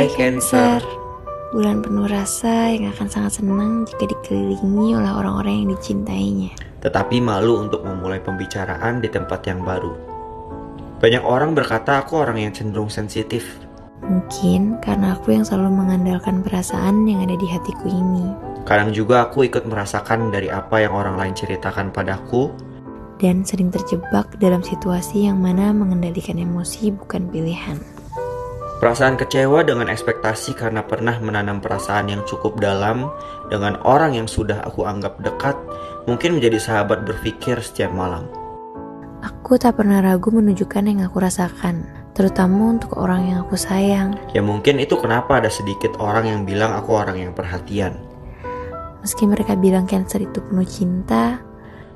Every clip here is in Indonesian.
Hai Cancer. Bulan penuh rasa yang akan sangat senang jika dikelilingi oleh orang-orang yang dicintainya. Tetapi malu untuk memulai pembicaraan di tempat yang baru. Banyak orang berkata aku orang yang cenderung sensitif. Mungkin karena aku yang selalu mengandalkan perasaan yang ada di hatiku ini. Kadang juga aku ikut merasakan dari apa yang orang lain ceritakan padaku. Dan sering terjebak dalam situasi yang mana mengendalikan emosi bukan pilihan. Perasaan kecewa dengan ekspektasi karena pernah menanam perasaan yang cukup dalam dengan orang yang sudah aku anggap dekat, mungkin menjadi sahabat berpikir setiap malam. Aku tak pernah ragu menunjukkan yang aku rasakan, terutama untuk orang yang aku sayang. Ya mungkin itu kenapa ada sedikit orang yang bilang aku orang yang perhatian. Meski mereka bilang cancer itu penuh cinta,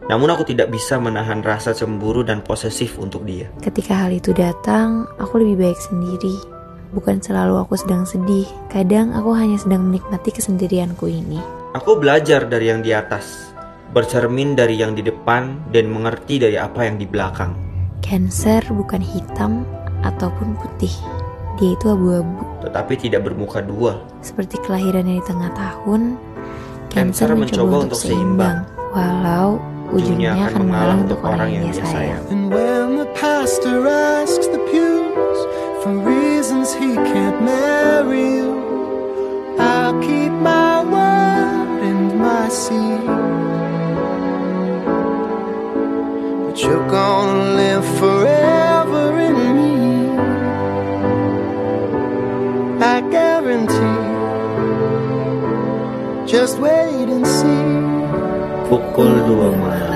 namun aku tidak bisa menahan rasa cemburu dan posesif untuk dia. Ketika hal itu datang, aku lebih baik sendiri. Bukan selalu aku sedang sedih, kadang aku hanya sedang menikmati kesendirianku ini. Aku belajar dari yang di atas, bercermin dari yang di depan, dan mengerti dari apa yang di belakang. Cancer bukan hitam ataupun putih, dia itu abu-abu. Tetapi tidak bermuka dua. Seperti kelahirannya di tengah tahun, Cancer, mencoba, mencoba untuk seimbang, walau ujungnya akan mengalah untuk orang yang dia sayang. My. But you're gonna live forever in me. I guarantee. Just wait and see. Pukul dua malam.